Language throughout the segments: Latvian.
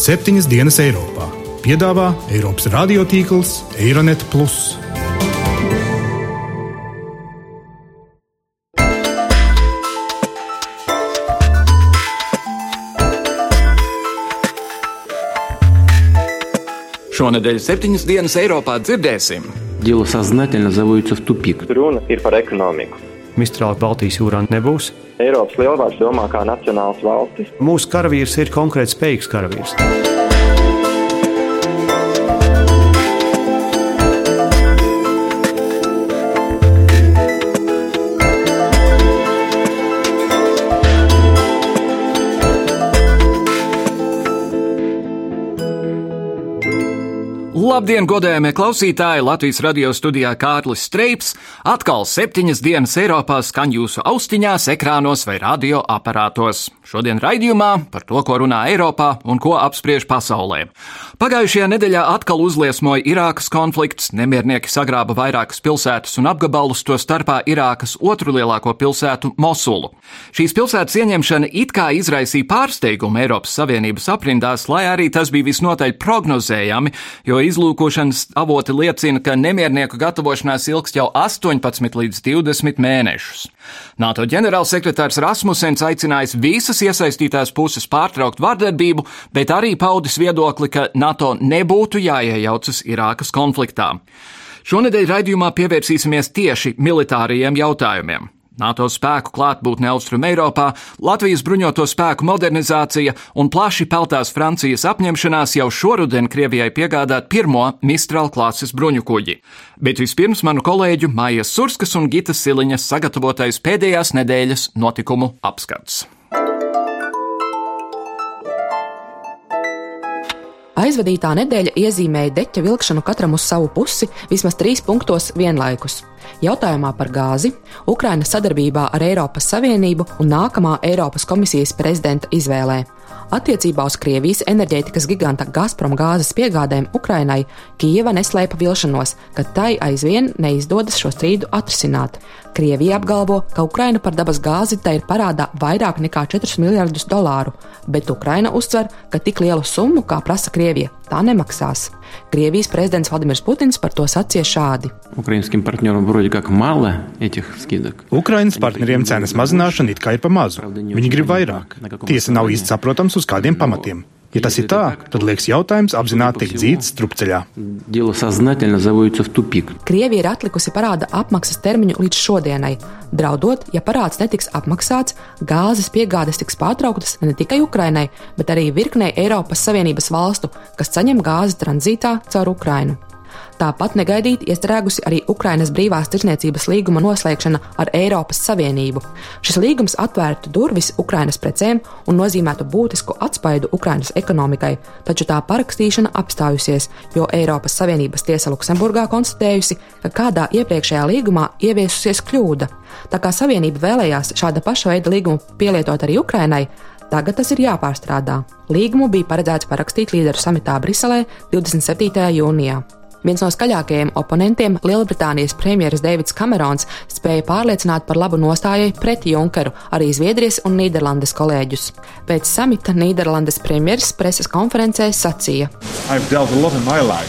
septiņas dienas Eiropā. Piedāvā Eiropas radiotīkls Eironet. Šonadēļ septiņas dienas Eiropā dzirdēsim. Дело сознательно заводится в тупик. Runa ir par ekonomiku. Mistrāla Baltijas jūrā nebūs. Eiropas lielvaras domā kā nacionāls valstis. Mūsu karavīrs ir konkrēti spējīgs karavīrs. Labdien, godējamie klausītāji! Latvijas radio studijā Kārlis Streips. Atkal septiņas dienas Eiropā skan jūsu austiņās, ekrānos vai radioaparātos. Šodien raidījumā par to, ko runā Eiropā un ko apspriež pasaulē. Pagājušajā nedēļā atkal uzliesmoja Irākas konflikts, nemiernieki sagrāba vairākas pilsētas un apgabalus, to starpā Irākas otru lielāko pilsētu Mosulu. Šīs pilsētas ieņemšana it kā izraisīja pārsteigumu Eiropas Savienības aprindās, lai arī tas bija visnotaļ prognozējami, jo izlūkošanas avoti liecina, ka nemiernieku gatavošanās ilgs jau 18 līdz 20 mēnešus. NATO ģenerālsekretārs Rasmussens aicinājis visas iesaistītās puses pārtraukt vardarbību, bet arī paudis viedokli, ka NATO nebūtu jāiejaucas Irākas konfliktā. Šonedēļ raidījumā pievērsīsimies tieši militārajiem jautājumiem. NATO spēku klātbūtne Austrum Eiropā, Latvijas bruņoto spēku modernizācija un plaši peltās Francijas apņemšanās jau šoruden Krievijai piegādāt pirmo Mistral klases bruņu kuģi. Bet vispirms manu kolēģu Mājas Surskas un Gitas Siliņas sagatavotais pēdējās nedēļas notikumu apskats. Aizvadītā nedēļa iezīmēja deķa vilkšanu katram uz savu pusi vismaz trīs punktos vienlaikus. Jautājumā par gāzi, Ukrainas sadarbībā ar Eiropas Savienību un nākamā Eiropas komisijas prezidenta izvēlē. Attiecībā uz Krievijas enerģētikas giganta Gazprom gāzes piegādēm Ukrainai Kijava neslēpa vilšanos, ka tai aizvien neizdodas šo strīdu atrisināt. Krievija apgalvo, ka Ukraina par dabas gāzi tai ir parādā vairāk nekā 4 miljardus dolāru, bet Ukraina uztver, ka tik lielu summu, kā prasa Krievija, tā nemaksās. Krievijas prezidents Vladimirs Putins par to sacīja šādi. Ukraiņas partneriem cenas mazināšana it kā ir pa mazu. Viņi grib vairāk. Tiesa nav īsti saprotams uz kādiem pamatiem. Ja tas ir tā, tad liekas jautājums apzināti tiek dzīts strupceļā. Krievija ir atlikusi parāda apmaksas termiņu līdz šodienai, draudot, ja parāds netiks apmaksāts, gāzes piegādes tiks pārtrauktas ne tikai Ukrainai, bet arī virknei Eiropas Savienības valstu, kas saņem gāzi tranzītā caur Ukrainu. Tāpat negaidīti iestrēgusi arī Ukrainas brīvās tirdzniecības līguma noslēgšana ar Eiropas Savienību. Šis līgums atvērtu durvis Ukrainas precēm un nozīmētu būtisku atspaidu Ukrainas ekonomikai, taču tā parakstīšana apstājusies, jo Eiropas Savienības tiesa Luksemburgā konstatējusi, ka kādā iepriekšējā līgumā ieviesusies kļūda. Tā kā Savienība vēlējās šāda paša veida līgumu pielietot arī Ukrainai, Tagad tas ir jāpārstrādā. Līgumu bija paredzēts parakstīt līderu samitā Briselē 27. jūnijā. Viens no skaļākajiem oponentiem, Lielbritānijas premjerministrs Deivids Kamerons, spēja pārliecināt par labu nostājai pret Junkeru arī Zviedrijas un Nīderlandes kolēģus. Pēc samita Nīderlandes premjerministrs preses konferencē sacīja: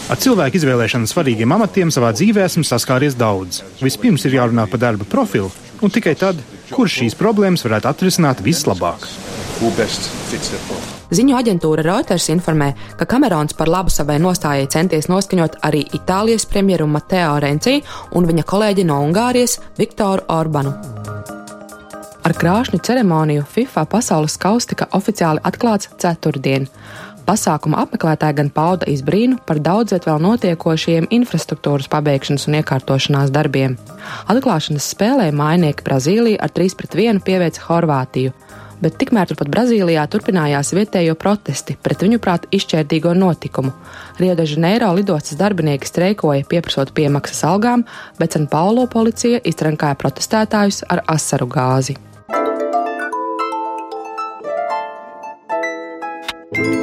Ar cilvēku izvēlēšanu svarīgiem amatiem savā dzīvē esmu saskāries daudz. Vispirms ir jārunā par darba profilu, un tikai tad, kurš šīs problēmas varētu atrisināt vislabāk. Ziņu aģentūra Reuters informē, ka Kamerons par labu savai nostājai centies noskaņot arī Itālijas premjeru Mateo Renci un viņa kolēģi no Ungārijas Viktoru Orbanu. Ar krāšņu ceremoniju FIFA pasaules kausa tika oficiāli atklāts ceturtdien. Pasākuma apmeklētāji gan pauda izbrīnu par daudzviet vēl notiekošajiem infrastruktūras pabeigšanas un iekārtošanās darbiem. Atklāšanas spēlē mājnieki Brazīlija ar 3 pret 1 pieveica Horvātiju, bet tikmēr turpat Brazīlijā turpinājās vietējo protesti pret viņu prāt izšķērdīgo notikumu. Rio de Janeiro lidostas darbinieki streikoja pieprasot piemaksas algām, bet San Paulo policija iztrankāja protestētājus ar asaru gāzi. -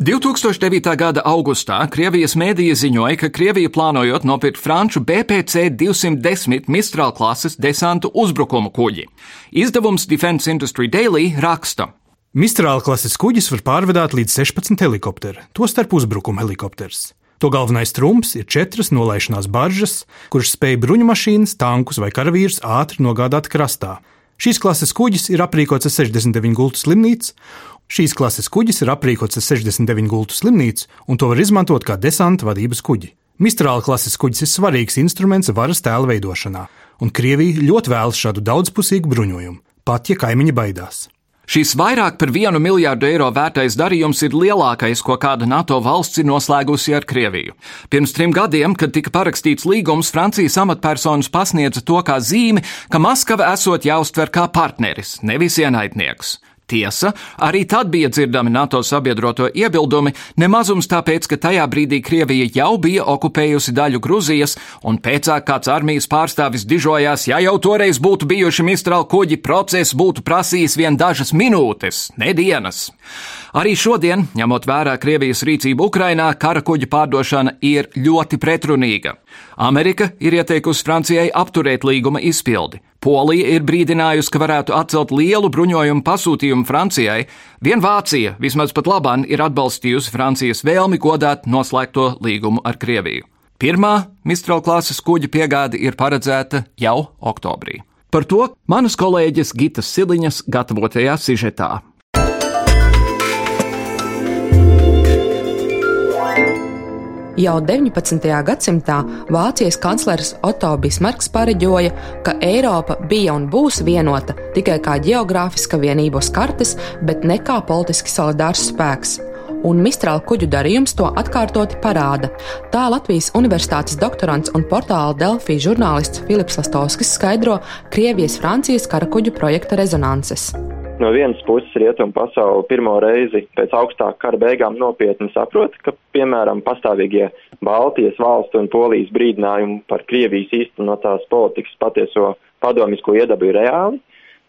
2009. gada augustā Krievijas mēdīja ziņoja, ka Krievija plānojot nopirkt franču BPC 210 Mistral klases desantu uzbrukumu kuģi. Izdevums Defense Industry Daily raksta. Mistrāla klases kuģis var pārvadāt līdz 16 helikopteri, tostarp uzbrukuma helikopters. To galvenais trumps ir četras nolaišanās baržas, kuras spēj bruņumašīnas, tankus vai karavīrus ātri nogādāt krastā. Šīs klases kuģis ir aprīkots ar 69 gultu slimnīcu. Šīs klases kuģis ir aprīkots ar 69 gultu slimnīcu, un to var izmantot kā desanta vadības kuģi. Mistrāla klases kuģis ir svarīgs instruments varas tēla veidošanā, un Krievija ļoti vēlas šādu daudzpusīgu bruņojumu, pat ja kaimiņi baidās. Šis vairāk par vienu miljārdu eiro vērtais darījums ir lielākais, ko kāda NATO valsts ir noslēgusi ar Krieviju. Pirms trim gadiem, kad tika parakstīts līgums, Francijas amatpersonas pasniedza to kā zīmi, ka Maskava esot jāuztver kā partneris, nevis ienaidnieks. Tiesa, arī tad bija dzirdami NATO sabiedroto iebildumi, nemazums tāpēc, ka tajā brīdī Krievija jau bija okupējusi daļu Gruzijas, un pēcāk kāds armijas pārstāvis dižojās, ja jau toreiz būtu bijuši Mistral kuģi, process būtu prasījis vien dažas minūtes, ne dienas. Arī šodien, ņemot vērā Krievijas rīcību Ukrainā, kara kuģa pārdošana ir ļoti pretrunīga. Amerika ir ieteikusi Francijai apturēt līguma izpildi. Polija ir brīdinājusi, ka varētu atcelt lielu bruņojumu pasūtījumu Francijai. Vien Vācija, vismaz pat labāk, ir atbalstījusi Francijas vēlmi godāt noslēgto līgumu ar Krieviju. Pirmā Mistral klases kuģa piegāde ir paredzēta jau oktobrī. Par to manas kolēģis Gitas Siliņas gatavotajā sižetā. Jau 19. gadsimtā Vācijas kanclers Otto Bismarks pareģoja, ka Eiropa bija un būs vienota tikai kā geogrāfiska vienība uz kartes, bet ne kā politiski solidārs spēks un Mistrāla kuģu darījums to atkārtoti parāda. Tā Latvijas Universitātes doktorants un portāla Delfī žurnālists Filips Lastovskis skaidro Krievijas-Francijas karakuģu projekta rezonances. No vienas puses, rietumu pasauli pirmo reizi pēc augstākā kara beigām nopietni saprot, ka, piemēram, pastāvīgie Baltijas valstu un Polijas brīdinājumi par Krievijas īstenotās politikas patieso padomisko iedabu ir reāli,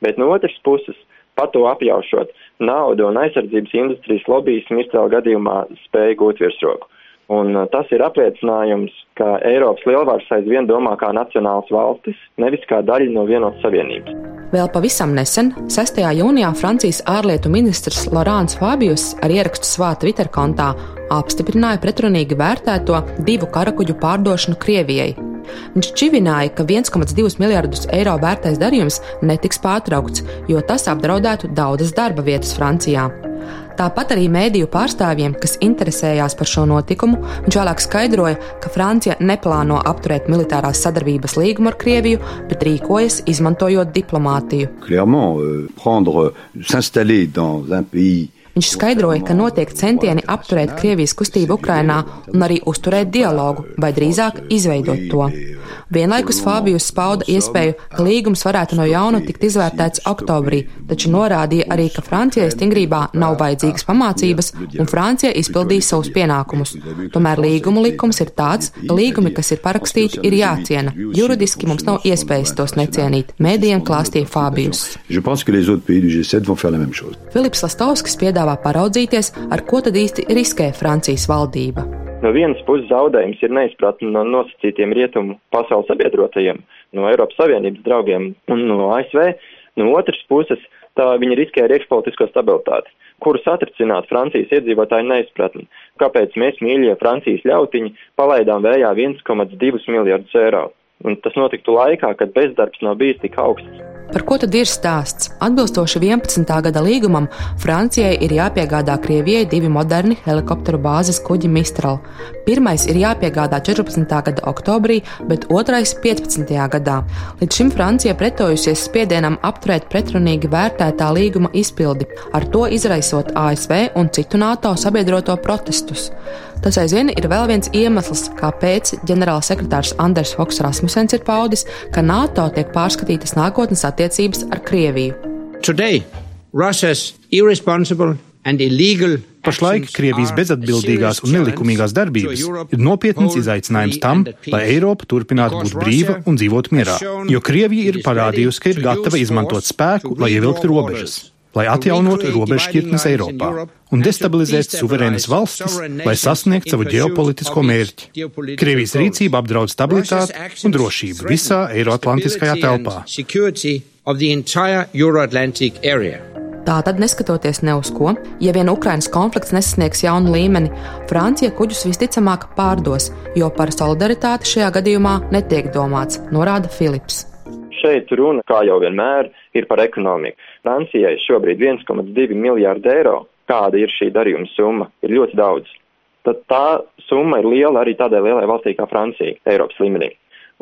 bet no otras puses, pat to apjaušot, naudu un aizsardzības industrijas lobbyis Mircēla gadījumā spēja gūt virsroku. Un uh, tas ir apliecinājums, ka Eiropas lielvaras aizvien domā kā nacionāls valstis, nevis kā daļa no vienotas savienības. Vēl pavisam nesen, 6. jūnijā Francijas ārlietu ministrs Lorāns Fābijus ar ierakstu savā Twitter kontā apstiprināja pretrunīgi vērtēto divu karakuģu pārdošanu Krievijai. Viņš čivināja, ka 1,2 miljardus eiro vērtais darījums netiks pārtraukts, jo tas apdraudētu daudzas darba vietas Francijā. Tāpat arī mēdīju pārstāvjiem, kas interesējās par šo notikumu, viņš vēlāk skaidroja, ka Francija neplāno apturēt militārās sadarbības līgumu ar Krieviju, bet rīkojas izmantojot diplomātiju. Clairement, euh, prendre, Viņš skaidroja, ka notiek centieni apturēt Krievijas kustību Ukrainā un arī uzturēt dialogu, vai drīzāk izveidot to. Vienlaikus Fābijus spauda iespēju, ka līgums varētu no jauna tikt izvērtēts oktobrī, taču norādīja arī, ka Francijai stingrībā nav vajadzīgas pamācības un Francija izpildīs savus pienākumus. Tomēr līguma likums ir tāds, ka līgumi, kas ir parakstīti, ir jāciena. Juridiski mums nav iespējas tos necienīt. Mēdījiem klāstīja Fābijus. Filips Lastovskis piedāvā piedāvā paraudzīties, ar ko tad īsti riskē Francijas valdība. No vienas puses zaudējums ir neizpratne no nosacītiem rietumu pasaules sabiedrotajiem, no Eiropas Savienības draugiem un no ASV. No otras puses, tā viņi riskē ar iekšpolitisko stabilitāti, kurus atricināt Francijas iedzīvotāju neizpratni. Kāpēc mēs, mīļie Francijas ļautiņi, palaidām vējā 1,2 miljardus eiro? Un tas notiktu laikā, kad bezdarbs nav bijis tik augsts. Par ko tad ir stāsts? Atbilstoši 11. gada līgumam, Francijai ir jāpiegādā Krievijai divi moderni helikopteru bāzes kuģi Mistral. Pirmais ir jāpiegādā 14. gada oktobrī, bet otrais 15. gadā. Līdz šim Francija pretojusies spiedienam apturēt pretrunīgi vērtētā līguma izpildi, ar to izraisot ASV un citu NATO sabiedroto protestus. Tas aizvien ir vēl viens iemesls, kāpēc ģenerālsekretārs Anders Foks Rasmussens ir paudis, ka NATO tiek pārskatītas nākotnes attiecības ar Krieviju. Today, Pašlaik Krievijas bezatbildīgās un nelikumīgās darbības ir nopietns izaicinājums tam, lai Eiropa turpinātu būt brīva un dzīvot mierā, jo Krievija ir parādījusi, ka ir gatava izmantot spēku, lai ievilktu robežas lai atjaunotu robežšķirtnes Eiropā un destabilizētu suverēnas valstis, lai sasniegtu savu ģeopolitisko mērķi. Krievijas rīcība apdraud stabilitāti un drošību visā Eiroatlantiskajā telpā. Tātad, neskatoties ne uz ko, ja vien Ukrainas konflikts nesasniegs jaunu līmeni, Francija kuģus visticamāk pārdos, jo par solidaritāti šajā gadījumā netiek domāts, norāda Filips. Šeit runa, kā jau vienmēr, ir par ekonomiku. Francijai šobrīd 1,2 miljārdi eiro, kāda ir šī darījuma summa, ir ļoti daudz. Tad tā summa ir liela arī tādai lielai valstī kā Francija, Eiropas līmenī.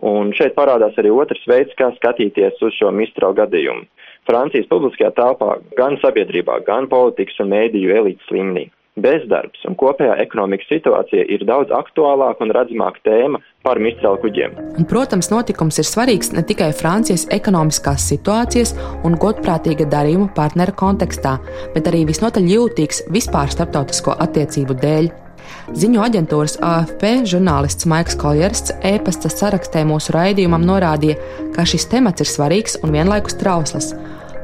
Un šeit parādās arī otrs veids, kā skatīties uz šo Mistral gadījumu. Francijas publiskajā telpā, gan sabiedrībā, gan politikas un mēdīju elites līmenī. Bezdarbs un kopējā ekonomikas situācija ir daudz aktuālāka un redzamāka tēma par Mistral kuģiem. Un, protams, notikums ir svarīgs ne tikai Francijas ekonomiskās situācijas un godprātīga darījuma partnera kontekstā, bet arī visnotaļ jūtīgs vispār starptautisko attiecību dēļ. Ziņu aģentūras AFP žurnālists Maiks Koljersts e-pasta sarakstē mūsu raidījumam norādīja, ka šis temats ir svarīgs un vienlaikus trausls.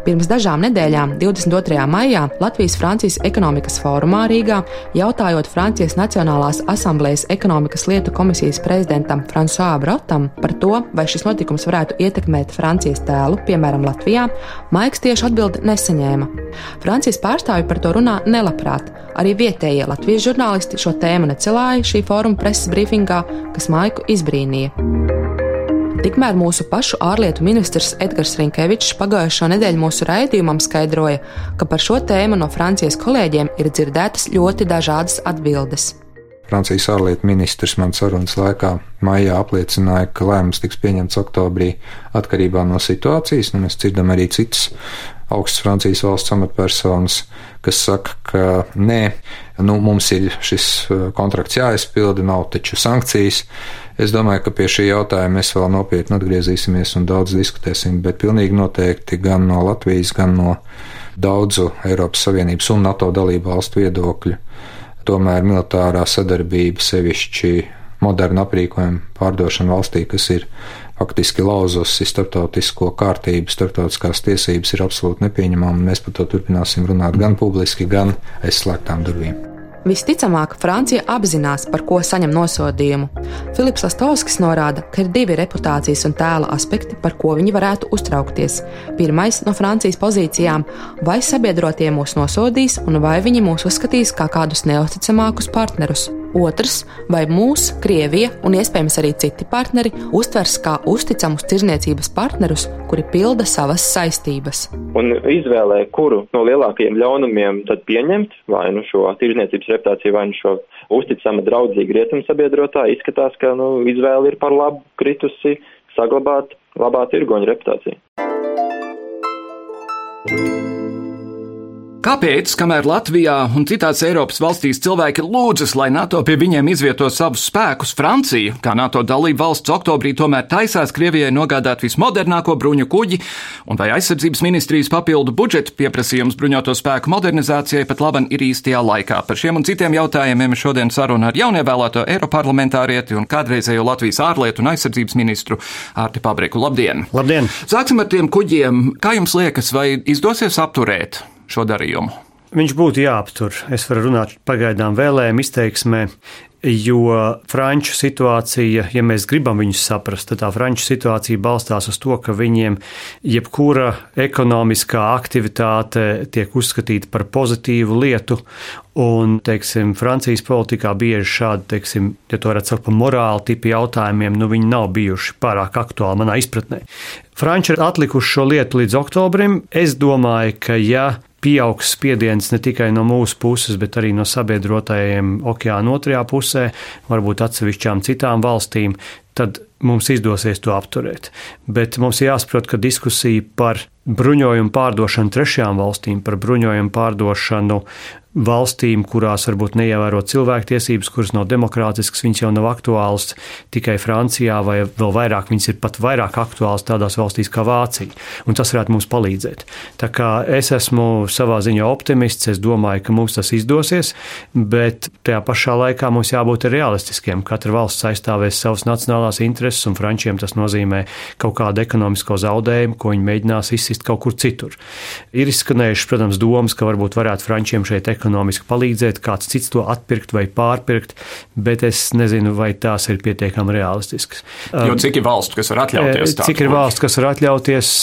Pirms dažām nedēļām, 22. maijā, Latvijas-Francijas ekonomikas fórumā Rīgā, jautājot Francijas Nacionālās asamblējas ekonomikas lietu komisijas prezidentam François Brotam par to, vai šis notikums varētu ietekmēt Francijas tēlu, piemēram, Latvijā, Maiks tieši atbildi nesaņēma. Francijas pārstāvji par to runā nelabprāt. Arī vietējie Latvijas žurnālisti šo tēmu necelāja šī fóruma preses brīfingā, kas Maiku izbrīnīja. Tikmēr mūsu pašu ārlietu ministrs Edgars Rinkevičs pagājušo nedēļu mūsu raidījumam skaidroja, ka par šo tēmu no Francijas kolēģiem ir dzirdētas ļoti dažādas atbildes. Francijas ārlietu ministrs man sarunas laikā maijā apliecināja, ka lēmums tiks pieņemts oktobrī atkarībā no situācijas. Nu, mēs dzirdam arī citas augstas Francijas valsts amatpersonas, kas saka, ka nē, nu, mums ir šis uh, kontrakts jāizpilda, nav taču sankcijas. Es domāju, ka pie šī jautājuma mēs vēl nopietni atgriezīsimies un daudz diskutēsim, bet pilnīgi noteikti gan no Latvijas, gan no daudzu Eiropas Savienības un NATO dalību valstu viedokļu. Tomēr militārā sadarbība, sevišķi moderna aprīkojuma pārdošana valstī, kas ir faktiski lauzusi starptautisko kārtību, starptautiskās tiesības ir absolūti nepieņemama. Mēs par to turpināsim runāt gan publiski, gan aiz slēgtām durvīm. Visticamāk, Francija apzinās, par ko saņem nosodījumu. Filips Lastovskis norāda, ka ir divi reputācijas un tēla aspekti, par ko viņi varētu uztraukties. Pirmais no Francijas pozīcijām - vai sabiedrotie mūs nosodīs, un vai viņi mūs uzskatīs kā kādus neusticamākus partnerus. Otrs, vai mūs, Krievija un iespējams arī citi partneri uztvers kā uzticamus tirzniecības partnerus, kuri pilda savas saistības. Un izvēlē, kuru no lielākajiem ļaunumiem tad pieņemt, vai nu šo tirzniecības reputāciju, vai nu šo uzticama draudzīgu rietumu sabiedrotāju, izskatās, ka nu, izvēle ir par labu kritusi saglabāt labā tirgoņa reputāciju. Kāpēc, kamēr Latvijā un citās Eiropas valstīs cilvēki lūdzas, lai NATO pie viņiem izvieto savus spēkus, Francija, kā NATO dalība valsts oktobrī, tomēr taisās Krievijai nogādāt vismodernāko bruņu kuģi, un vai aizsardzības ministrijas papildu budžeta pieprasījums bruņoto spēku modernizācijai pat laban ir īstajā laikā? Par šiem un citiem jautājumiem šodien saruna ar jaunievēlēto Eiroparlamentārieti un kādreizējo Latvijas ārlietu un aizsardzības ministru Ārti Pabriku. Labdien! Labdien! Sāksim ar tiem kuģiem. Kā jums liekas, vai izdosies apturēt? Šo darījumu? Viņš būtu jāaptur. Es varu runāt pagaidām vēlējuma izteiksmē, jo franču situācija, ja mēs gribam viņus saprast, tad tā franču situācija balstās uz to, ka viņiem jebkura ekonomiskā aktivitāte tiek uzskatīta par pozitīvu lietu. Un, teiksim, Francijas politikā bieži šādi, teiksim, ja to varētu saukt par morāli tipu jautājumiem, nu viņi nav bijuši pārāk aktuāli manā izpratnē. Franči ir atlikuši šo lietu līdz oktobrim. Es domāju, ka ja pieaugs spiediens ne tikai no mūsu puses, bet arī no sabiedrotajiem okeāna otrajā pusē, varbūt atsevišķām citām valstīm, tad mums izdosies to apturēt. Bet mums jāsaprot, ka diskusija par bruņojumu pārdošanu trešajām valstīm, par bruņojumu pārdošanu valstīm, kurās varbūt neievēro cilvēktiesības, kuras nav demokrātiskas, viņas jau nav aktuālas tikai Francijā, vai vēl vairāk viņas ir pat vairāk aktuālas tādās valstīs kā Vācija. Un tas varētu mums palīdzēt. Tā kā es esmu savā ziņā optimists, es domāju, ka mums tas izdosies, bet tajā pašā laikā mums jābūt realistiskiem. Katra valsts aizstāvēs savas nacionālās intereses intereses, un Frančiem tas nozīmē kaut kādu ekonomisko zaudējumu, ko viņi mēģinās izsist kaut kur citur. Ir izskanējušas, protams, domas, ka varbūt varētu Frančiem šeit ekonomiski palīdzēt, kāds cits to atpirkt vai pārpirkt, bet es nezinu, vai tās ir pietiekami realistiskas. Jo cik ir valstu, kas var atļauties? Cik ir valsts, kas var atļauties,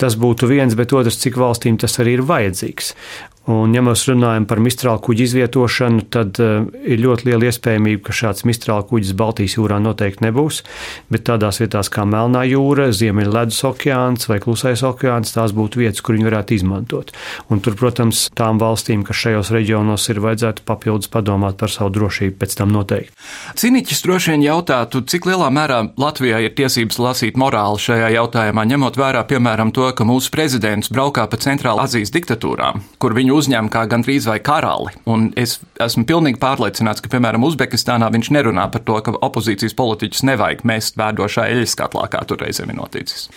tas būtu viens, bet otrs, cik valstīm tas arī ir vajadzīgs. Un, ja mēs runājam par mistrālu kuģu izvietošanu, tad uh, ir ļoti liela iespējamība, ka šāds mistrālu kuģis Baltijas jūrā noteikti nebūs. Bet tādās vietās kā Melnā jūra, Ziemeļledus okeāns vai Klusais okeāns, tās būtu vietas, kur viņi varētu izmantot. Un tur, protams, tām valstīm, kas šajos reģionos ir, vajadzētu papildus padomāt par savu drošību pēc tam noteikti. Ciniķis droši vien jautātu, cik lielā mērā Latvijā ir tiesības lasīt morāli šajā jautājumā, ņemot vērā, piemēram, to, ka mūsu prezidents braukā pa Centrālā Azijas diktatūrām, kur viņi viņu uzņem kā gandrīz vai karali. Un es esmu pilnīgi pārliecināts, ka, piemēram, Uzbekistānā viņš nerunā par to, ka opozīcijas politiķus nevajag mest vērdošā eļļaskatlā, kā tur reizēm ir noticis.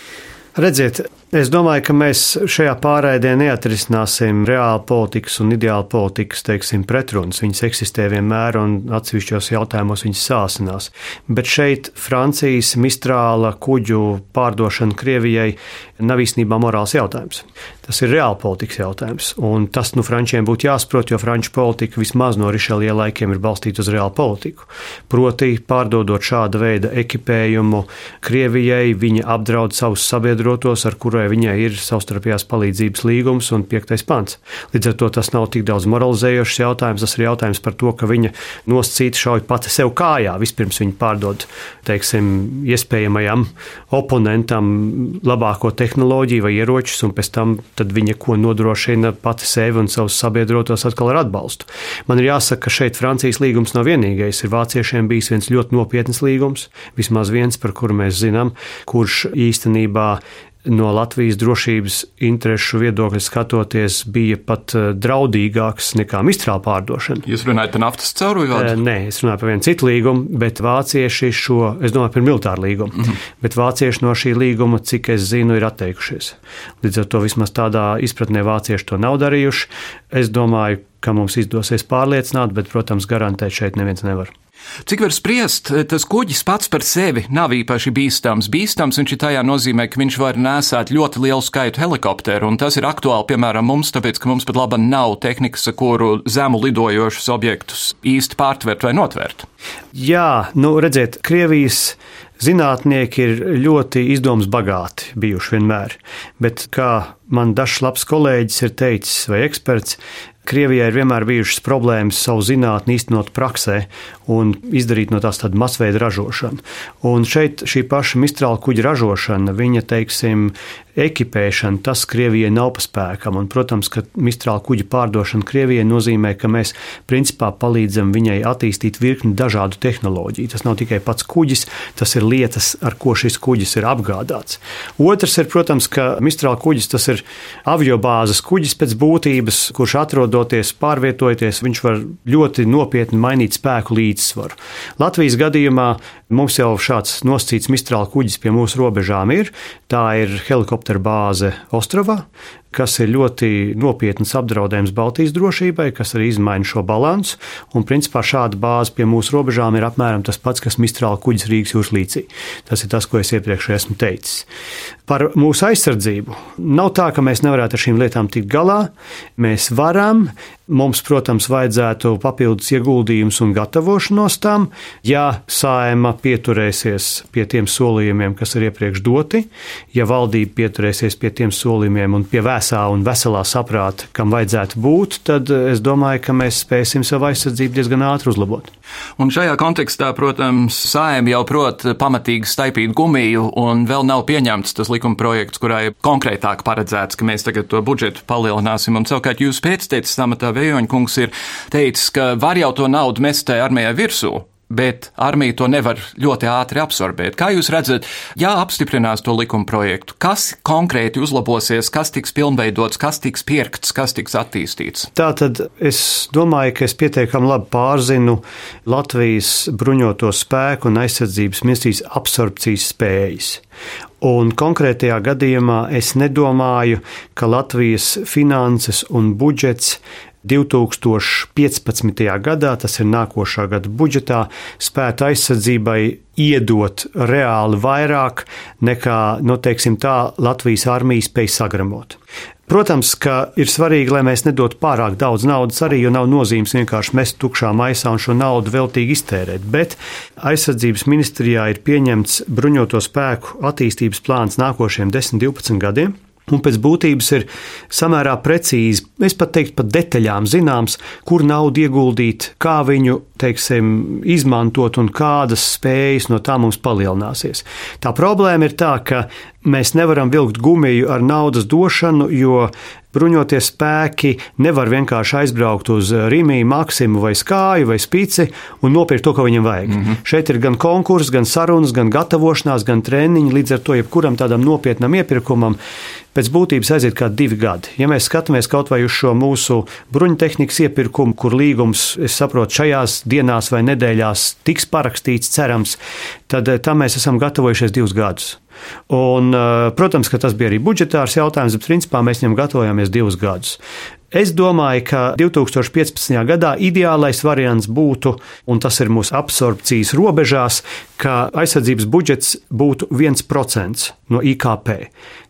Redziet, es domāju, ka mēs šajā pārraidē neatrisināsim reāli politikas un ideāli politikas teiksim, pretrunas. Viņas eksistē vienmēr, un atsevišķos jautājumos viņas sāsinās. Bet šeit Francijas mistrāla kuģu pārdošana Krievijai nav īstenībā morāls jautājums. Tas ir reāli politikas jautājums. Un tas nu Frančiem būtu jāsaprot, jo franču politika vismaz no Rišelie laikiem ir balstīta uz reālu politiku. Proti, pārdodot šāda veida ekipējumu Krievijai, viņa apdraud savus sabiedrotos, ar kurai viņai ir savstarpējās palīdzības līgums un piektais pants. Līdz ar to tas nav tik daudz moralizējošs jautājums, tas ir jautājums par to, ka viņa noscīta šauj pati sev kājā. Vispirms viņa pārdod, teiksim, iespējamajam oponentam labāko tehnoloģiju vai ieročus, un pēc tam viņa ko nodrošina pati sevi un savus sabiedrotos atkal ar atbalstu. Man ir jāsaka, ka šeit Francijas līgums nav vienīgais. Ir vāciešiem bijis viens ļoti nopietns līgums, vismaz viens, par kuru mēs zinām, kurš īstenībā no Latvijas drošības interesu viedokļa skatoties, bija pat eh, draudīgāks nekā mistrāla pārdošana. Jūs runājat par naftas caurvīvādu? Eh, nē, es runāju par vienu citu līgumu, bet vācieši šo, es domāju par militāru līgumu, mm -hmm. bet vācieši no šī līguma, cik es zinu, ir atteikušies. Līdz ar to vismaz tādā izpratnē vācieši to nav darījuši. Es domāju, ka mums izdosies pārliecināt, bet, protams, garantēt šeit neviens nevar. Cik var spriest, tas kuģis pats par sevi nav īpaši bīstams. Bīstams viņš ir tajā nozīmē, ka viņš var nesāt ļoti lielu skaitu helikopteru, un tas ir aktuāli, piemēram, mums, tāpēc, ka mums pat laba nav tehnikas, kuru zemu lidojošus objektus īsti pārtvert vai notvert. Jā, nu redziet, Krievijas zinātnieki ir ļoti izdomas bagāti bijuši vienmēr, bet kā man dažs labs kolēģis ir teicis vai eksperts, Krievijai ir vienmēr bijušas problēmas savu zinātni īstenot praksē un izdarīt no tās tādu masveida ražošanu. Un šeit šī paša mistrāla kuģa ražošana, viņa, teiksim, ekipēšana, tas Krievijai nav paspēkam. Un, protams, ka mistrāla kuģa pārdošana Krievijai nozīmē, ka mēs principā palīdzam viņai attīstīt virkni dažādu tehnoloģiju. Tas nav tikai pats kuģis, tas ir lietas, ar ko šis kuģis ir apgādāts. Otrs ir, protams, ka mistrāla kuģis tas ir aviobāzes kuģis pēc būtības, kurš atrodoties, pārvietojoties, viņš var ļoti nopietni mainīt spēku līdzsvaru. Latvijas gadījumā mums jau šāds nosacīts mistrāla kuģis pie mūsu robežām ir. Tā ir helikoptera bāze Ostravā, kas ir ļoti nopietns apdraudējums Baltijas drošībai, kas arī izmaina šo balansu. Un, principā, šāda bāze pie mūsu robežām ir apmēram tas pats, kas Mistrāla kuģis Rīgas jūras līcī. Tas ir tas, ko es iepriekš esmu teicis. Par mūsu aizsardzību. Nav tā, ka mēs nevarētu ar šīm lietām tikt galā. Mēs varam. Mums, protams, vajadzētu papildus ieguldījumus un gatavošanos tam, ja saima pieturēsies pie tiem solījumiem, kas ir iepriekš doti, ja valdība pieturēsies pie tiem solījumiem un pie vēstures vēsā un veselā saprāta, kam vajadzētu būt, tad es domāju, ka mēs spēsim savu aizsardzību diezgan ātri uzlabot. Un šajā kontekstā, protams, saimē jau prot pamatīgi staipīt gumiju, un vēl nav pieņemts tas likuma projekts, kurā ir konkrētāk paredzēts, ka mēs tagad to budžetu palielināsim. Un savukārt jūs pēcteicis amatā Vējoņkungs ir teicis, ka var jau to naudu mest tai armijai virsū bet armija to nevar ļoti ātri absorbēt. Kā jūs redzat, ja apstiprinās to likuma projektu, kas konkrēti uzlabosies, kas tiks pilnveidots, kas tiks pirkts, kas tiks attīstīts? Tā tad es domāju, ka es pietiekami labi pārzinu Latvijas bruņoto spēku un aizsardzības ministrijas absorpcijas spējas. Un konkrētajā gadījumā es nedomāju, ka Latvijas finanses un budžets 2015. gadā, tas ir nākošā gada budžetā, spētu aizsardzībai iedot reāli vairāk nekā, nu, teiksim tā, Latvijas armija spēj sagramot. Protams, ka ir svarīgi, lai mēs nedotu pārāk daudz naudas arī, jo nav nozīmes vienkārši mest tukšā maisā un šo naudu veltīgi iztērēt. Bet aizsardzības ministrijā ir pieņemts bruņoto spēku attīstības plāns nākošiem 10, 12 gadiem. Un pēc būtības ir samērā precīzi, es pat teiktu, pat detaļām zināms, kur naudu ieguldīt, kā viņu teiksim, izmantot un kādas spējas no tā mums palielināsies. Tā problēma ir tā, ka mēs nevaram vilkt gumiju ar naudas došanu, jo bruņotie spēki nevar vienkārši aizbraukt uz Rīgā, Maksimu vai Skāju vai Spīci un nopirkt to, ko viņam vajag. Mm -hmm. Šeit ir gan konkurss, gan sarunas, gan gatavošanās, gan treniņi. Līdz ar to jebkuram tādam nopietnam iepirkumam pēc būtības aiziet kā divi gadi. Ja mēs skatāmies kaut vai uz šo mūsu bruņtehnikas iepirkumu, kur līgums, es saprotu, šajās dienās vai nedēļās tiks parakstīts, cerams, tad eh, tam mēs esam gatavojušies divus gadus. Un, eh, protams, ka tas bija arī budžetārs jautājums, bet principā mēs viņam gatavojāmies divus gadus. Es domāju, ka 2015. gadā ideālais variants būtu, un tas ir mūsu absorpcijas robežās, ka aizsardzības budžets būtu 1% no IKP.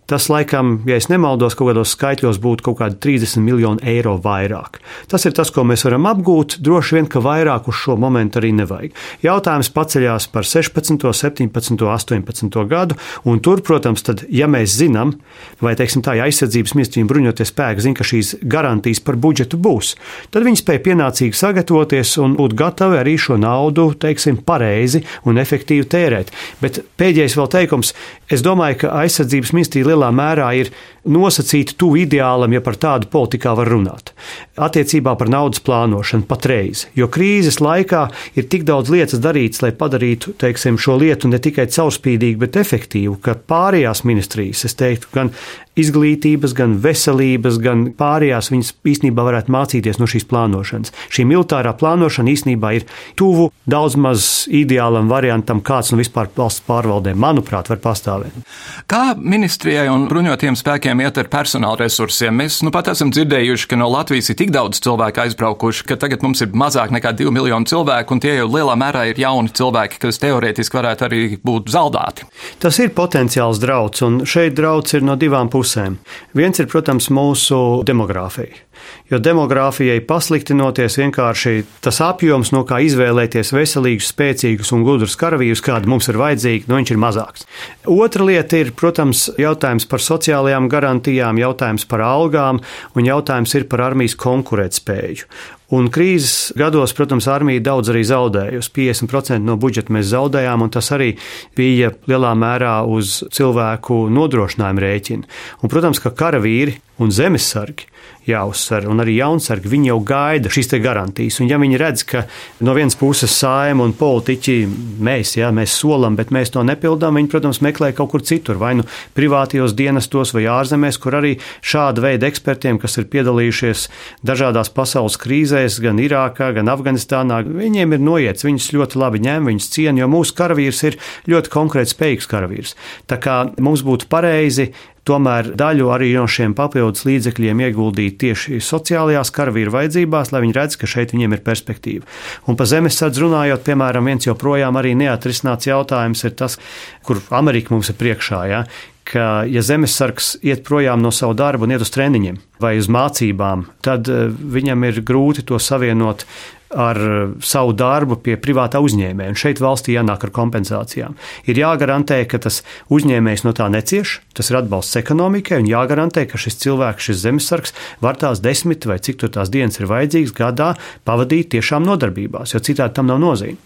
Tas, laikam, ja nemaldos, kaut kādos skaitļos būtu kaut kādi 30 miljoni eiro vairāk. Tas ir tas, ko mēs varam apgūt. Droši vien, ka vairāk uz šo momentu arī nevajag. Jautājums paceļās par 16, 17, 18 gadu, un tur, protams, tad, ja mēs zinām, vai teiksim, tā ja aizsardzības ministrija bruņotie spēki zina, ka šīs garantijas par budžetu būs, tad viņi spēja pienācīgi sagatavoties un būt gatavi arī šo naudu, teiksim, pareizi un efektīvi tērēt. Bet pēdējais vēl teikums, es domāju, ka aizsardzības ministrija lielā mērā ir nosacīti tuvu ideālam, ja par tādu politikā var runāt. Attiecībā par naudas plānošanu patreiz, jo krīzes laikā ir tik daudz lietas darīts, lai padarītu teiksim, šo lietu ne tikai caurspīdīgu, bet efektīvu, ka pārējās ministrijas, es teiktu, gan izglītības, gan veselības, gan pārējās viņas īstenībā varētu mācīties no šīs plānošanas. Šī militārā plānošana īstenībā ir tuvu daudz maz ideālam variantam, kāds nu vispār valsts pārvaldē, manuprāt, var pastāvēt. Kā ministrijai un bruņotiem spēkiem iet ar personāla resursiem. Mēs nu pat esam dzirdējuši, ka no Latvijas ir tik daudz cilvēku aizbraukuši, ka tagad mums ir mazāk nekā 2 miljoni cilvēku, un tie jau lielā mērā ir jauni cilvēki, kas teorētiski varētu arī būt zaldāti. Tas ir potenciāls drauds, un šeit drauds ir no divām pusēm. Viens ir, protams, mūsu demogrāfija. Jo demogrāfijai pasliktinoties, vienkārši tas apjoms, no kā izvēlēties veselīgus, spēcīgus un gudrus karavīrus, kādi mums ir vajadzīgi, nu, viņš ir mazāks. Otra lieta ir, protams, jautājums par sociālajām garantijām, jautājums par algām un jautājums ir par armijas konkurētspēju. Un krīzes gados, protams, armija daudz arī zaudējusi. 50% no budžeta mēs zaudējām, un tas arī bija lielā mērā uz cilvēku nodrošinājumu rēķina. Un, protams, ka karavīri un zemesargi jāuzsver, un arī jaunsargi, viņi jau gaida šīs garantijas. Un, ja viņi redz, ka no vienas puses sājuma un politiķi mēs, jā, mēs solam, bet mēs to nepildām, viņi, protams, meklē kaut kur citur, vai nu privātajos dienestos, vai ārzemēs, kur arī šāda veida ekspertiem, kas ir piedalījušies dažādās pasaules krīzēs, gan Irākā, gan Afganistānā, viņiem ir noiets, viņus ļoti labi ņem, viņus ciena, jo mūsu karavīrs ir ļoti konkrēti spējīgs karavīrs. Tā kā mums būtu pareizi tomēr daļu arī no šiem papildus līdzekļiem ieguldīt tieši sociālajās karavīru vajadzībās, lai viņi redz, ka šeit viņiem ir perspektīva. Un par zemesardzi runājot, piemēram, viens joprojām arī neatrisināts jautājums ir tas, kur Amerika mums ir priekšā. Ja? Ka, ja zemesargs iet projām no savu darbu un iet uz treniņiem vai uz mācībām, tad eh, viņam ir grūti to savienot ar eh, savu darbu pie privātā uzņēmēja. Un šeit valstī jānāk ar kompensācijām. Ir jāgarantē, ka tas uzņēmējs no tā necieš, tas ir atbalsts ekonomikai, un jāgarantē, ka šis cilvēks, šis zemesargs, var tās desmit vai cik tur tās dienas ir vajadzīgas gadā pavadīt tiešām nodarbībās, jo citādi tam nav nozīme.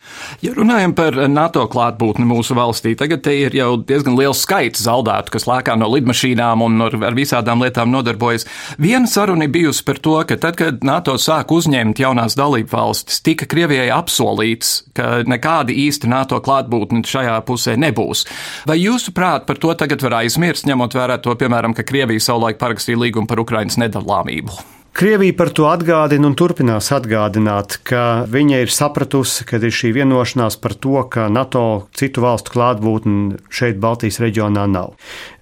Ja runājam par NATO klātbūtni mūsu valstī, tagad te ir jau diezgan liels skaits zaudētu, kas lēkā no lidmašīnām un ar visādām lietām nodarbojas. Viena saruna bijusi par to, ka tad, kad NATO sāk uzņemt jaunās dalību valsts, valstis tika Krievijai apsolīts, ka nekāda īsta NATO klātbūtne šajā pusē nebūs. Vai jūsuprāt par to tagad var aizmirst, ņemot vērā to, piemēram, ka Krievija savulaik parakstīja līgumu par Ukrainas nedalāmību? Krievija par to atgādina un turpinās atgādināt, ka viņa ir sapratusi, ka ir šī vienošanās par to, ka NATO citu valstu klātbūtne šeit, Baltijas reģionā, nav.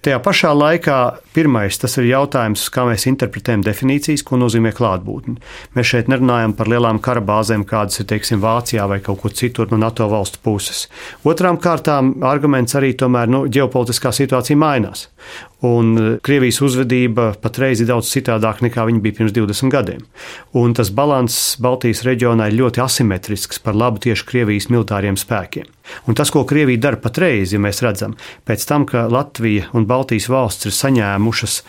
Tajā pašā laikā pirmais tas ir jautājums, kā mēs interpretējam definīcijas, ko nozīmē klātbūtne. Mēs šeit nerunājam par lielām kara bāzēm, kādas ir teiksim, Vācijā vai kaut kur citur no NATO valstu puses. Otrām kārtām arguments arī tomēr nu, ģeopolitiskā situācija mainās. Un e, Krievijas uzvedība patreiz ir daudz citādāka nekā viņa bija pirms 20 gadiem. Un tas balanss Baltijas reģionā ir ļoti asimetrisks par labu tieši Krievijas militāriem spēkiem. Un tas, ko Krievija dara patreiz, ja mēs redzam, pēc tam, ka Latvija un Baltijas valsts ir saņēmušas,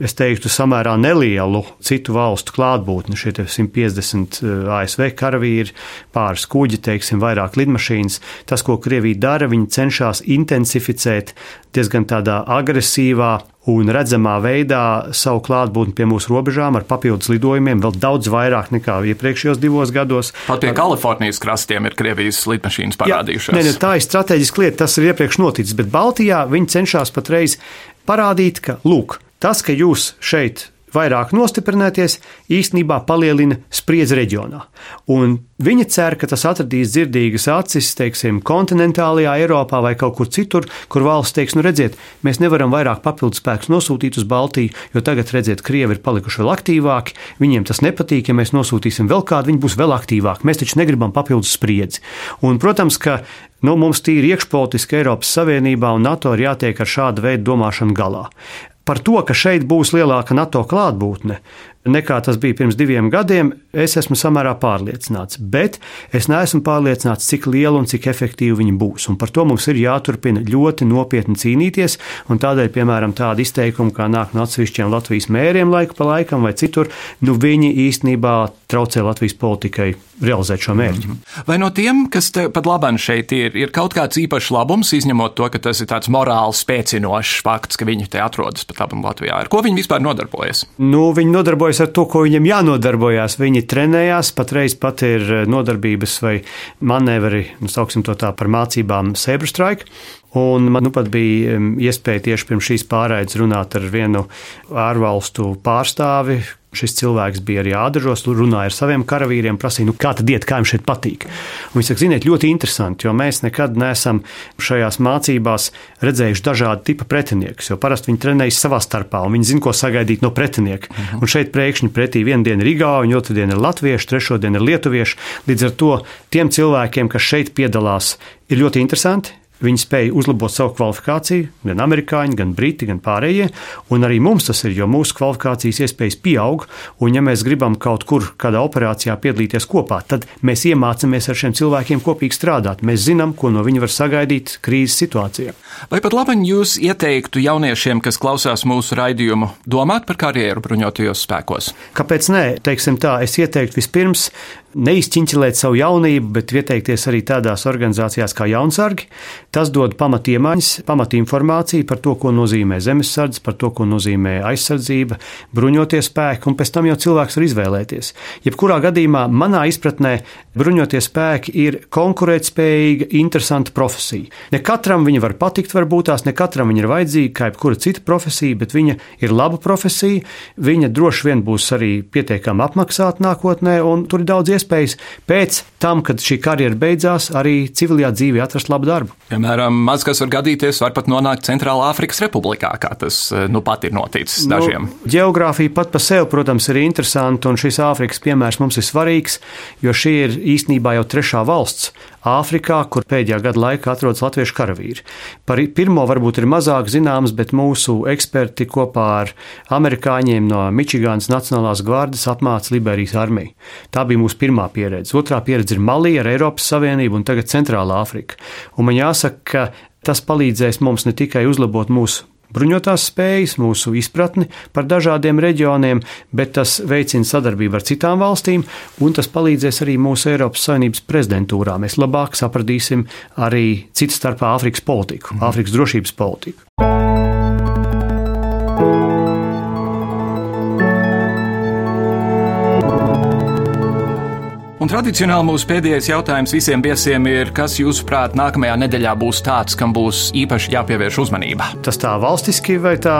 es teiktu, samērā nelielu citu valstu klātbūtni, šie 150 eh, ASV karavīri, pāris kuģi, teiksim, vairāk lidmašīnas, tas, ko Krievija dara, viņi cenšas intensificēt diezgan tādā agresīvā un redzamā veidā savu klātbūtni pie mūsu robežām ar papildus lidojumiem, vēl daudz vairāk nekā iepriekšējos divos gados. Pat pie Kalifornijas krastiem ir Krievijas lidmašīnas parādījušās. Jā, ne, ne, tā ir strateģiska lieta, tas ir iepriekš noticis, bet Baltijā viņi cenšas patreiz parādīt, ka, lūk, tas, ka jūs šeit vairāk nostiprināties, īstenībā palielina spriedzi reģionā. Un viņi cer, ka tas atradīs dzirdīgas acis, teiksim, kontinentālajā Eiropā vai kaut kur citur, kur valsts teiks, nu redziet, mēs nevaram vairāk papildus spēkus nosūtīt uz Baltiju, jo tagad, redziet, Krievi ir palikuši vēl aktīvāki, viņiem tas nepatīk, ja mēs nosūtīsim vēl kādu, viņi būs vēl aktīvāki. Mēs taču negribam papildus spriedzi. Un, protams, ka Nu, mums tīri iekšpolitiski Eiropas Savienībā un NATO ir jātiek ar šādu veidu domāšanu galā par to, ka šeit būs lielāka NATO klātbūtne nekā tas bija pirms diviem gadiem, es esmu samērā pārliecināts. Bet es neesmu pārliecināts, cik liela un cik efektīva viņi būs. Un par to mums ir jāturpina ļoti nopietni cīnīties. Tādēļ, piemēram, tāda izteikuma, kā nāk no atsevišķiem Latvijas mēriem laiku pa laikam vai citur, nu viņi īstenībā traucē Latvijas politikai realizēt šo mērķi. -hmm. Vai no tiem, kas pat labāk šeit ir, ir kaut kāds īpašs labums, izņemot to, ka tas ir tāds morāli spēcinošs fakts, ka viņi te atrodas pat labam Latvijā? Ar ko viņi vispār nodarbojas? Nu, viņi nodarbojas ar to, ko viņiem jānodarbojās. Viņi trenējās, patreiz pat ir nodarbības vai manevri, nu, sauksim to tā par mācībām Sabre Strike. Un man nu pat bija iespēja tieši pirms šīs pārraides runāt ar vienu ārvalstu pārstāvi, Šis cilvēks bija arī ādažos, runāja ar saviem karavīriem, prasīja, nu, kā tad iet, kā jums šeit patīk. Un viņš saka, ziniet, ļoti interesanti, jo mēs nekad neesam šajās mācībās redzējuši dažādu tipu pretiniekus, jo parasti viņi trenējas savā starpā, un viņi zina, ko sagaidīt no pretinieka. Uh mhm. -huh. Un šeit pēkšņi pretī vienu dienu ir Igauni, otru dienu ir Latvieši, trešo dienu ir Lietuvieši. Līdz ar to tiem cilvēkiem, kas šeit piedalās, ir ļoti interesanti. Viņi spēja uzlabot savu kvalifikāciju, gan amerikāņi, gan briti, gan pārējie. Un arī mums tas ir, jo mūsu kvalifikācijas iespējas pieaug. Un, ja mēs gribam kaut kur, kādā operācijā piedalīties kopā, tad mēs iemācāmies ar šiem cilvēkiem kopīgi strādāt. Mēs zinām, ko no viņa var sagaidīt krīzes situācijā. Vai pat labi jūs ieteiktu jauniešiem, kas klausās mūsu raidījumu, domāt par karjeru bruņotajos spēkos? Kāpēc nē? Teiksim tā, es ieteiktu vispirms neizķiņķilēt savu jaunību, bet ieteikties arī tādās organizācijās kā Jaunsargi. Tas dod pamatiemaņas, pamatinformāciju par to, ko nozīmē zemesardze, par to, ko nozīmē aizsardzība, bruņoties spēki, un pēc tam jau cilvēks var izvēlēties. Jebkurā gadījumā, manā izpratnē, bruņoties spēki ir konkurētspējīga, interesanta profesija. Ne katram viņa var patikt, varbūt tās ne katram viņa ir vajadzīga, kā jebkura cita profesija, bet viņa ir laba profesija, viņa droši vien būs arī pietiekami apmaksāta nākotnē, un tur ir daudz iespējas pēc tam, kad šī karjera beidzās, arī civilajā dzīvē atrast labu darbu. Piemēram, maz kas var gadīties, var pat nonākt Centrālā Afrikas Republikā, kā tas eh, nu pat ir noticis nu, dažiem. Geogrāfija pat par sevi, protams, ir interesanta, un šis Āfrikas piemērs mums ir svarīgs, jo šī ir īstenībā jau trešā valsts Āfrikā, kur pēdējā gada laikā atrodas latviešu karavīri. Par pirmo varbūt ir mazāk zināms, bet mūsu eksperti kopā ar amerikāņiem no Mičiganas Nacionālās gvardes apmāca Liberijas armiju. Tā bija mūsu pirmā pieredze. Otrā pieredze ir Malija ar Eiropas Savienību un tagad Centrālā Āfrika. Un man jāsaka, ka tas palīdzēs mums ne tikai uzlabot mūsu bruņotās spējas, mūsu izpratni par dažādiem reģioniem, bet tas veicina sadarbību ar citām valstīm, un tas palīdzēs arī mūsu Eiropas Savienības prezidentūrā. Mēs labāk sapratīsim arī citu starpā Āfrikas politiku, mhm. Āfrikas drošības politiku. Un tradicionāli mūsu pēdējais jautājums visiem viesiem ir, kas jūsuprāt nākamajā nedēļā būs tāds, kam būs īpaši jāpievērš uzmanība? Tas tā valstiski vai tā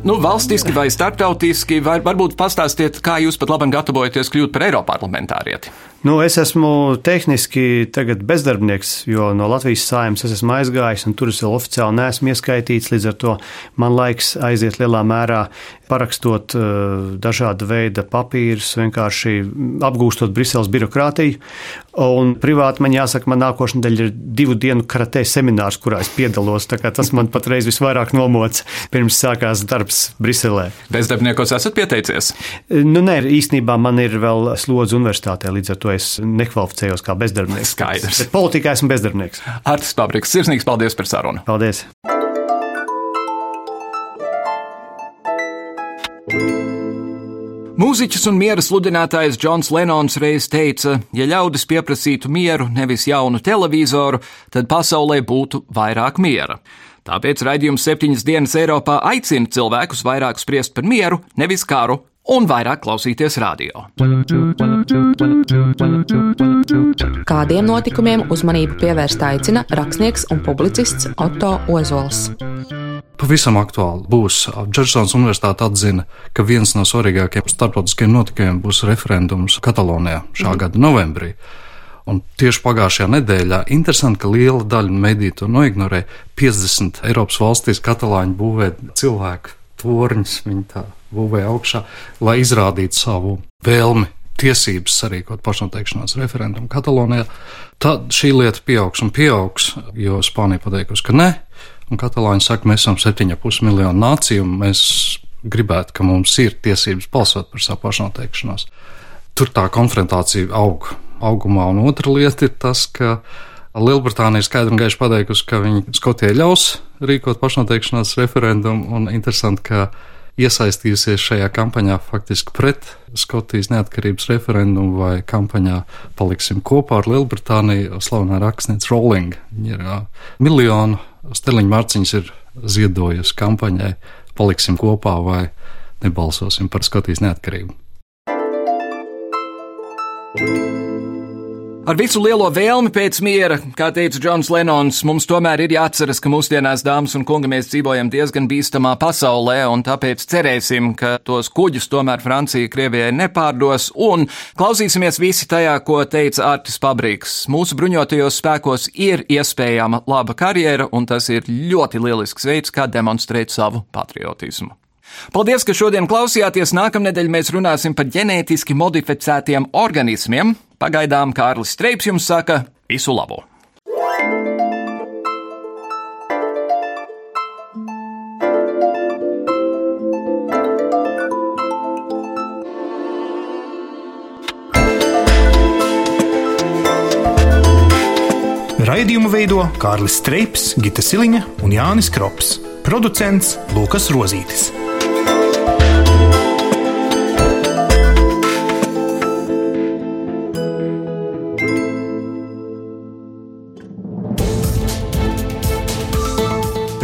Nu, valstiski vai starptautiski, vai varbūt pastāstiet, kā jūs pat labi gatavojaties kļūt par Eiroparlamentārieti? Nu, es esmu tehniski bezdarbnieks, jo no Latvijas sājums es esmu aizgājis, un tur es vēl oficiāli neesmu ieskaitīts. Līdz ar to man laiks aiziet lielā mērā parakstot uh, dažāda veida papīrus, vienkārši apgūstot Briseles birokrātiju. Un privāti man jāsaka, man nākošais nedēļa ir divu dienu karatē seminārs, kurā es piedalos. Tas man patreiz visvairāk nomoc pirms sākās darbs Briselē. Bezdarbniekos esat pieteicies? Nu, nē, īstenībā man ir vēl slodzi universitātē, līdz ar to es nekvalificējos kā bezdarbnieks. Skaidrs. Bet politikā esmu bezdarbnieks. Artis Pabriks, sirsnīgs paldies par sarunu. Paldies! Mūziķis un miera sludinātājs Džons Lenons reiz teica, ja ļaudis pieprasītu mieru, nevis jaunu televizoru, tad pasaulē būtu vairāk miera. Tāpēc raidījums septiņas dienas Eiropā aicina cilvēkus vairāk spriest par mieru, nevis karu, un vairāk klausīties radio. Kādiem notikumiem uzmanību pievērst aicina rakstnieks un publicists Otto Ozols. Pavisam aktuāli būs. Džersons Universitāte atzina, ka viens no svarīgākajiem starptautiskiem notikumiem būs referendums Katalonijā šā mm. gada novembrī. Un tieši pagājušajā nedēļā interesanti, ka liela daļa mediju to noignorē. 50 Eiropas valstīs katalāņi būvē cilvēku torņus, viņi tā būvē augšā, lai izrādītu savu vēlmi tiesības sarīkot pašnoteikšanās referendumu Katalonijā, tad šī lieta pieaugs un pieaugs, jo Spānija pateikusi, ka nē, un katalāņi saka, mēs esam 7,5 miljonu nāciju, un mēs gribētu, ka mums ir tiesības balsot par savu pašnoteikšanos. Tur tā konfrontācija aug augumā, un otra lieta ir tas, ka Lielbritānija skaidri un gaiši pateikusi, ka viņi Skotijai ļaus rīkot pašnoteikšanās referendumu, un interesanti, ka iesaistījusies šajā kampaņā faktiski pret Skotijas neatkarības referendumu vai kampaņā paliksim kopā ar Lielbritāniju. Slavenā rakstniece Rowling. Viņa ir miljonu steliņu mārciņas ir ziedojusi kampaņai paliksim kopā vai nebalsosim par Skotijas neatkarību. thank you Ar visu lielo vēlmi pēc miera, kā teica Džons Lenons, mums tomēr ir jāatceras, ka mūsdienās, dāmas un kungi, mēs dzīvojam diezgan bīstamā pasaulē, un tāpēc cerēsim, ka tos kuģus tomēr Francija Krievijai nepārdos, un klausīsimies visi tajā, ko teica Artis Pabriks. Mūsu bruņotajos spēkos ir iespējama laba karjera, un tas ir ļoti lielisks veids, kā demonstrēt savu patriotismu. Paldies, ka šodien klausījāties. Nākamnedēļ mēs runāsim par ģenētiski modificētiem organismiem. Pagaidām Kārlis Streips jums saka visu labu! Raidījumu veido Kārlis Streips, Gita Siliņa un Jānis Krops. Producents Lukas Rozītis.